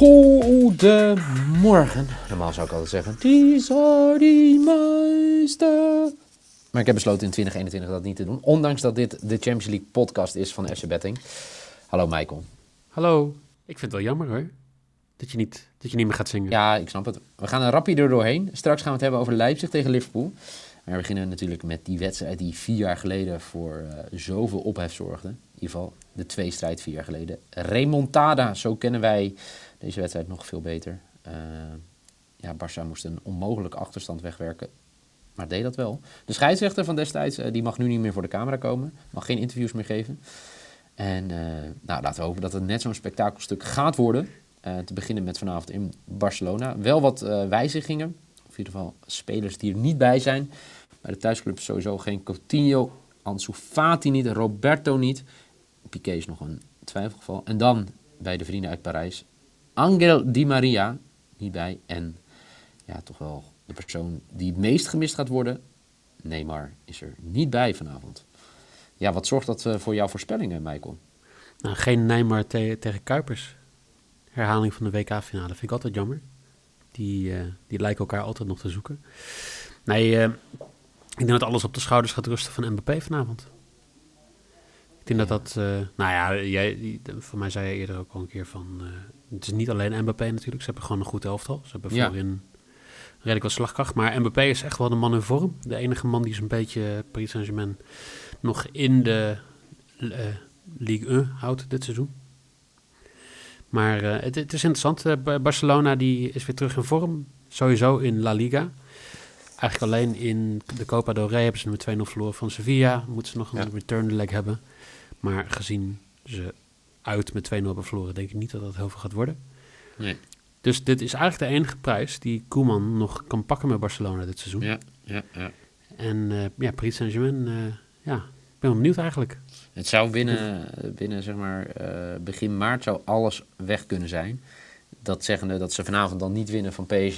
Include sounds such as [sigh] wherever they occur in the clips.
Goedemorgen. Normaal zou ik altijd zeggen, die are meester. Maar ik heb besloten in 2021 dat niet te doen. Ondanks dat dit de Champions League podcast is van FC Betting. Hallo Michael. Hallo. Ik vind het wel jammer hoor. Dat je niet, dat je niet meer gaat zingen. Ja, ik snap het. We gaan er doorheen. Straks gaan we het hebben over Leipzig tegen Liverpool. Maar we beginnen natuurlijk met die wedstrijd die vier jaar geleden voor uh, zoveel ophef zorgde. In ieder geval de twee strijd vier jaar geleden. Remontada, zo kennen wij deze wedstrijd nog veel beter. Uh, ja, Barça moest een onmogelijke achterstand wegwerken. Maar deed dat wel. De scheidsrechter van destijds uh, die mag nu niet meer voor de camera komen. Mag geen interviews meer geven. En nou, laten we hopen dat het net zo'n spektakelstuk gaat worden. te beginnen met vanavond in Barcelona. Wel wat wijzigingen. Of in ieder geval spelers die er niet bij zijn. Bij de thuisclub sowieso geen Coutinho, Ansu Fati niet, Roberto niet. Piqué is nog een twijfelgeval. En dan bij de vrienden uit Parijs, Angel Di Maria niet bij. En ja, toch wel de persoon die het meest gemist gaat worden, Neymar, is er niet bij vanavond. Ja, wat zorgt dat voor jouw voorspellingen, Michael? Nou, geen Neymar te tegen Kuipers. Herhaling van de WK-finale vind ik altijd jammer. Die, uh, die lijken elkaar altijd nog te zoeken. Nee, uh, ik denk dat alles op de schouders gaat rusten van Mbappé vanavond. Ik denk dat dat, uh, nou ja, jij, voor mij zei je eerder ook al een keer van, uh, het is niet alleen Mbappé natuurlijk, ze hebben gewoon een goed elftal. Ze hebben voorin redelijk wat slagkracht, maar Mbappé is echt wel de man in vorm. De enige man die zo'n beetje Paris Saint-Germain nog in de uh, Ligue 1 houdt dit seizoen. Maar het, het, is interessant, Barcelona die is weer terug in vorm, sowieso in La Liga. Eigenlijk alleen in de Copa del Rey hebben ze met 2-0 verloren van Sevilla. Moeten ze nog een ja. return leg hebben. Maar gezien ze uit met 2-0 hebben verloren, denk ik niet dat dat heel veel gaat worden. Nee. Dus dit is eigenlijk de enige prijs die Koeman nog kan pakken met Barcelona dit seizoen. Ja, ja, ja. En uh, ja, Paris Saint-Germain, uh, ja, ik ben wel benieuwd eigenlijk. Het zou binnen, binnen zeg maar, uh, begin maart zou alles weg kunnen zijn dat zeggende dat ze vanavond dan niet winnen van PSG.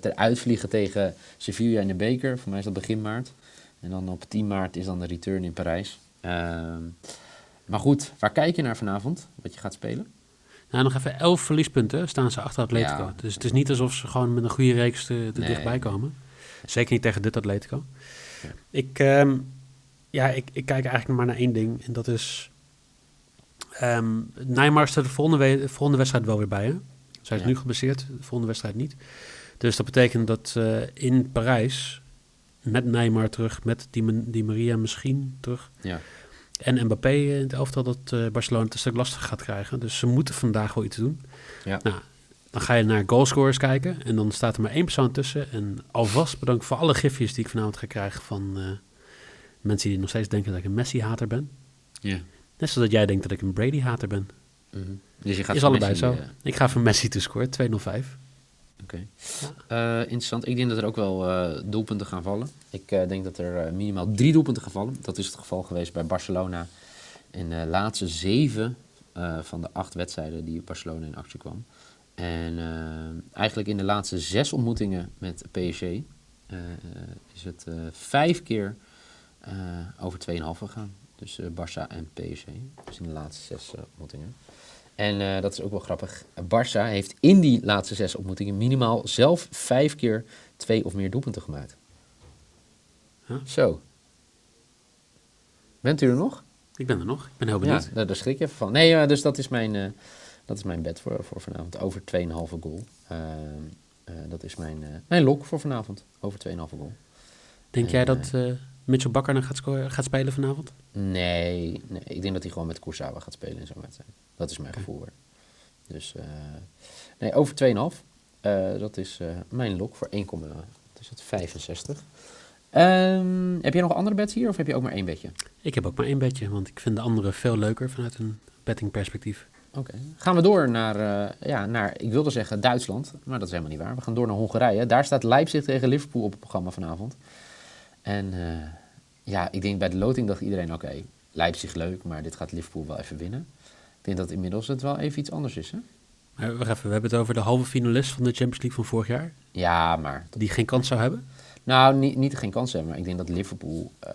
Ter uitvliegen tegen Sevilla in de beker. Voor mij is dat begin maart. En dan op 10 maart is dan de return in Parijs. Uh, maar goed, waar kijk je naar vanavond? Wat je gaat spelen? Nou, nog even 11 verliespunten staan ze achter Atletico. Ja. Dus het is niet alsof ze gewoon met een goede reeks nee. dichtbij komen. Zeker niet tegen dit Atletico. Ja. Ik, um, ja, ik, ik kijk eigenlijk maar naar één ding. En dat is... Um, Neymar staat de volgende, volgende wedstrijd wel weer bij, hè? Zij is ja. nu geblesseerd, de volgende wedstrijd niet. Dus dat betekent dat uh, in Parijs, met Neymar terug, met Di, Di Maria misschien terug... Ja. En Mbappé in het elftal dat uh, Barcelona het een stuk lastig gaat krijgen. Dus ze moeten vandaag wel iets doen. Ja. Nou, dan ga je naar goalscorers kijken. En dan staat er maar één persoon tussen. En alvast bedankt voor alle gifjes die ik vanavond ga krijgen van uh, mensen die nog steeds denken dat ik een Messi-hater ben. Ja. Net zoals dat jij denkt dat ik een Brady-hater ben. Mm -hmm. Dus je gaat is allebei Messi, zo. Uh... Ik ga voor Messi te scoren, 205. Oké. Uh, interessant. Ik denk dat er ook wel uh, doelpunten gaan vallen. Ik uh, denk dat er minimaal drie doelpunten gaan vallen. Dat is het geval geweest bij Barcelona in de laatste zeven van de acht wedstrijden die Barcelona in actie kwam. En eigenlijk in de laatste zes ontmoetingen met PSG is het vijf keer over 2,5 gegaan. Dus Barça en PSG. Dus in de laatste zes ontmoetingen. En uh, dat is ook wel grappig. Barça heeft in die laatste zes ontmoetingen minimaal zelf vijf keer twee of meer doelpunten gemaakt. Huh? Zo. Bent u er nog? Ik ben er nog. Ik ben heel benieuwd. Ja, daar, daar schrik je even van. Nee, uh, dus dat is mijn, uh, dat is mijn bed voor, voor vanavond. Over 2,5 goal. dat is mijn, mijn lok voor vanavond. Over 2,5 goal. Denk en, jij dat Mitchell Bakker nog gaat, gaat spelen vanavond? Nee, nee, ik denk dat hij gewoon met Kursawa gaat spelen in zo'n wedstrijd. Dat is mijn okay. gevoel. Dus uh, nee, over 2,5. Uh, dat is uh, mijn lok voor 1, wat is het, 65. Um, heb jij nog andere bets hier of heb je ook maar één bedje? Ik heb ook maar één bedje, want ik vind de andere veel leuker vanuit een bettingperspectief. Oké. Okay. Gaan we door naar, ja, naar, ik wilde zeggen Duitsland, maar dat is helemaal niet waar. We gaan door naar Hongarije. Daar staat Leipzig tegen Liverpool op het programma vanavond. En ja, ik denk bij de loting dacht iedereen, oké, okay, Leipzig leuk, maar dit gaat Liverpool wel even winnen. Ik denk dat inmiddels het wel even iets anders is, hè? Maar we hebben het over de halve finalist van de Champions League van vorig jaar. Ja, maar... Die geen kans zou hebben? Nou, niet, niet geen kans hebben, maar ik denk dat Liverpool, uh,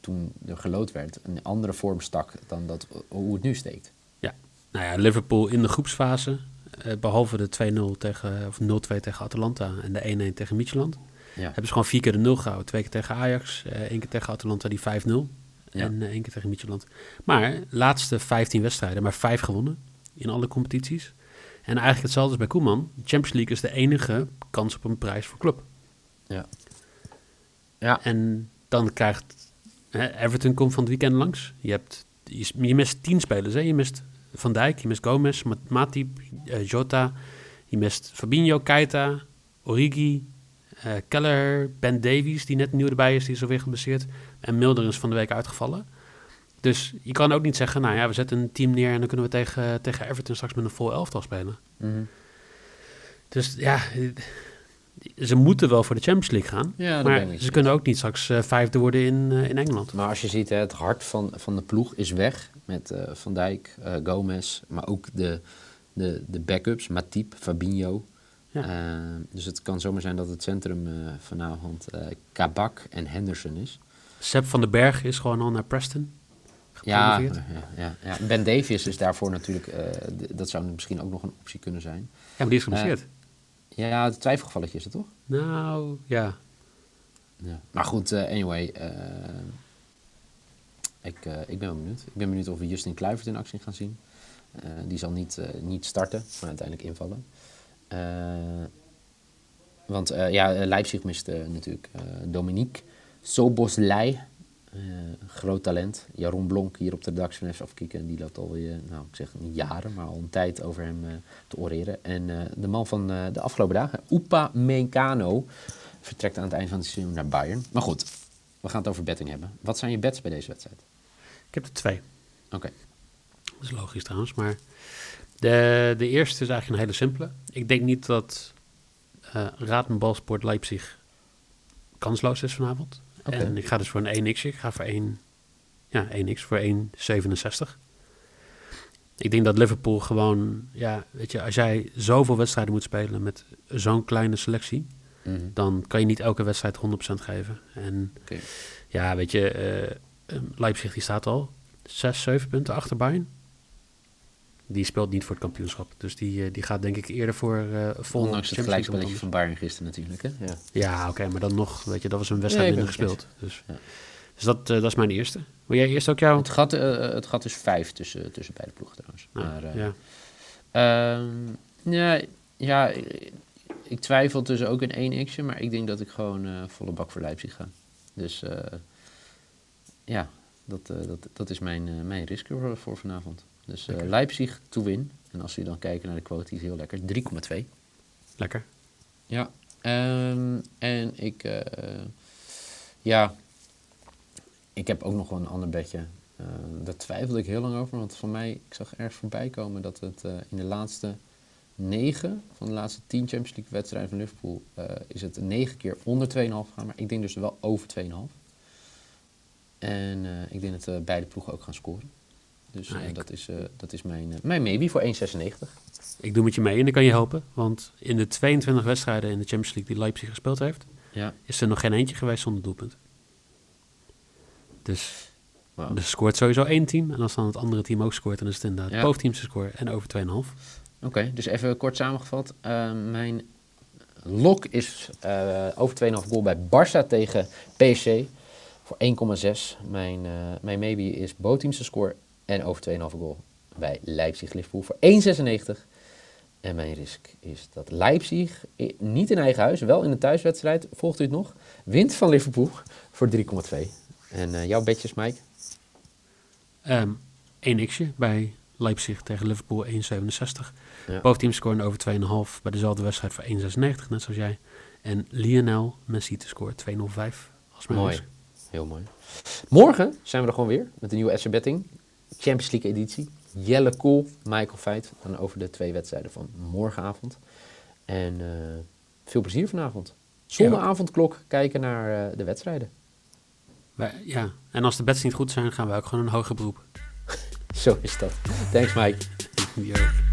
toen er geloot werd, een andere vorm stak dan dat, hoe het nu steekt. Ja, nou ja, Liverpool in de groepsfase eh, behalve de 2-0 tegen, of 0-2 tegen Atalanta en de 1-1 tegen Midtjylland, Ja. Hebben ze gewoon vier keer de 0 gehouden. Twee keer tegen Ajax, eh, één keer tegen Atalanta die 5-0 Ja. en eh, één keer tegen Midtjylland. Maar laatste 15 wedstrijden, maar vijf gewonnen in alle competities. En eigenlijk hetzelfde als bij Koeman. Champions League is de enige kans op een prijs voor club. Ja. Ja. En dan krijgt hè, Everton komt van het weekend langs. Je, hebt, je, je mist tien spelers. Hè? Je mist Van Dijk, je mist Gomez, Ma- Matip, eh, Jota. Je mist Fabinho, Keita, Origi, eh Keller, Ben Davies, die net nieuw erbij is, die is alweer geblesseerd. En Milder is van de week uitgevallen. Dus je kan ook niet zeggen, nou ja, we zetten een team neer en dan kunnen we tegen, tegen Everton straks met een vol elftal spelen. Mhm. Dus ja, ze moeten wel voor de Champions League gaan. Ja, maar ze kunnen ook niet straks eh, vijfde worden in, eh, in Engeland. Maar als je ziet, hè, het hart van, van de ploeg is weg. Met Van Dijk, Gomez, maar ook de, de, de backups. Matip, Fabinho. Ja. Eh, dus het kan zomaar zijn dat het centrum eh, vanavond eh, Kabak en Henderson is. Seb van den Berg is gewoon al naar Preston. Ja, ja, ja, ja. Ben Davies is daarvoor natuurlijk, dat zou misschien ook nog een optie kunnen zijn. Ja, maar die is geblesseerd. Ja, het twijfelgevalletje is het toch? nou, ja. Ja. Maar goed, anyway. ik, ik ben wel benieuwd. Ik ben benieuwd of we Justin Kluivert in actie gaan zien. Die zal niet, niet starten, maar uiteindelijk invallen. Eh, want eh, ja, Leipzig mist eh, natuurlijk eh, Dominique Soboslai. Eh, groot talent. Jaron Blonk hier op de redactie van FC Afkikken. Die loopt alweer, nou ik zeg niet jaren, maar al een tijd over hem eh, te oreren. En eh, de man van eh, de afgelopen dagen, Upa Mencano, vertrekt aan het eind van het seizoen naar Bayern. Maar goed, we gaan het over betting hebben. Wat zijn je bets bij deze wedstrijd? Ik heb er twee. Oké. Dat is logisch trouwens, maar de, de eerste is eigenlijk een hele simpele. Ik denk niet dat eh Raad en Balsport Leipzig kansloos is vanavond. En ik ga dus voor een 1x. Ik ga voor 1, ja, 1x voor 1,67. Ik denk dat Liverpool gewoon, ja, weet je, als jij zoveel wedstrijden moet spelen met zo'n kleine selectie, Mhm. dan kan je niet elke wedstrijd 100% geven. En ja, weet je, eh, eh, Leipzig die staat al 6, 7 punten achter Bayern. Die speelt niet voor het kampioenschap. Dus die, eh, die gaat denk ik eerder voor uh, vol Ondanks het gelijkspelletje van Bayern gisteren natuurlijk. Hè? Ja. Ja, oké, maar dan nog, weet je, dat was een wedstrijd minder ben het gespeeld. Dus, Ja. dus dat, eh, dat is mijn eerste. Wil jij eerst ook jouw... Het, gat, eh, het gat is vijf tussen, tussen beide ploegen trouwens. Maar, eh, ja. Ehm, ja, ja, ik, twijfel tussen ook een 1 xje, maar ik denk dat ik gewoon eh, volle bak voor Leipzig ga. Dus eh, ja, dat, eh, dat, dat is mijn, eh, mijn risk voor, voor vanavond. Dus eh. Leipzig to win. En als we dan kijken naar de quote, die is heel lekker. 3,2. Lekker. Ja. Ehm, en ik, eh, ja, ik heb ook nog wel een ander bedje. Eh, daar twijfelde ik heel lang over, want voor mij, ik zag ergens voorbij komen dat het in de laatste negen van de laatste tien Champions League wedstrijden van Liverpool is het negen keer onder 2,5 gaan, maar ik denk dus wel over 2,5. En ik denk dat beide ploegen ook gaan scoren. Dus Nou, eh, dat, is, eh, dat is mijn, eh, mijn maybe voor 1,96. Ik doe met je mee en ik kan je helpen. Want in de 22 wedstrijden in de Champions League die Leipzig gespeeld heeft, Ja. is er nog geen eentje geweest zonder doelpunt. Dus Wauw. er scoort sowieso één team. En als dan het andere team ook scoort, dan is het inderdaad Ja. boventeamse score en over 2,5. Oké, dus even kort samengevat. Mijn lok is eh, over 2,5 goal bij Barça tegen PSG voor 1,6. Mijn, eh, mijn maybe is bootteamse score en over 2,5 goal bij Leipzig-Liverpool voor 1,96. En mijn risk is dat Leipzig, niet in eigen huis, wel in een thuiswedstrijd, volgt u het nog, wint van Liverpool voor 3,2. En eh, jouw bedjes, Mike? Ehm 1 xje bij Leipzig tegen Liverpool 1,67. Ja. Boventeam scoren over 2,5 bij dezelfde wedstrijd voor 1,96, net zoals jij. En Lionel Messi te scoren 2,05 als mijn Mooi. risk. Heel mooi. Morgen zijn we er gewoon weer met de nieuwe SC Betting. Champions League editie. Jelle Kool, Michael Feit. Dan over de twee wedstrijden van morgenavond. En eh, veel plezier vanavond. Zonder Ja. avondklok kijken naar eh, de wedstrijden. Wij- ja, en als de bets niet goed zijn, gaan we ook gewoon een hoger beroep. [laughs] Zo is dat. Thanks Mike. [laughs]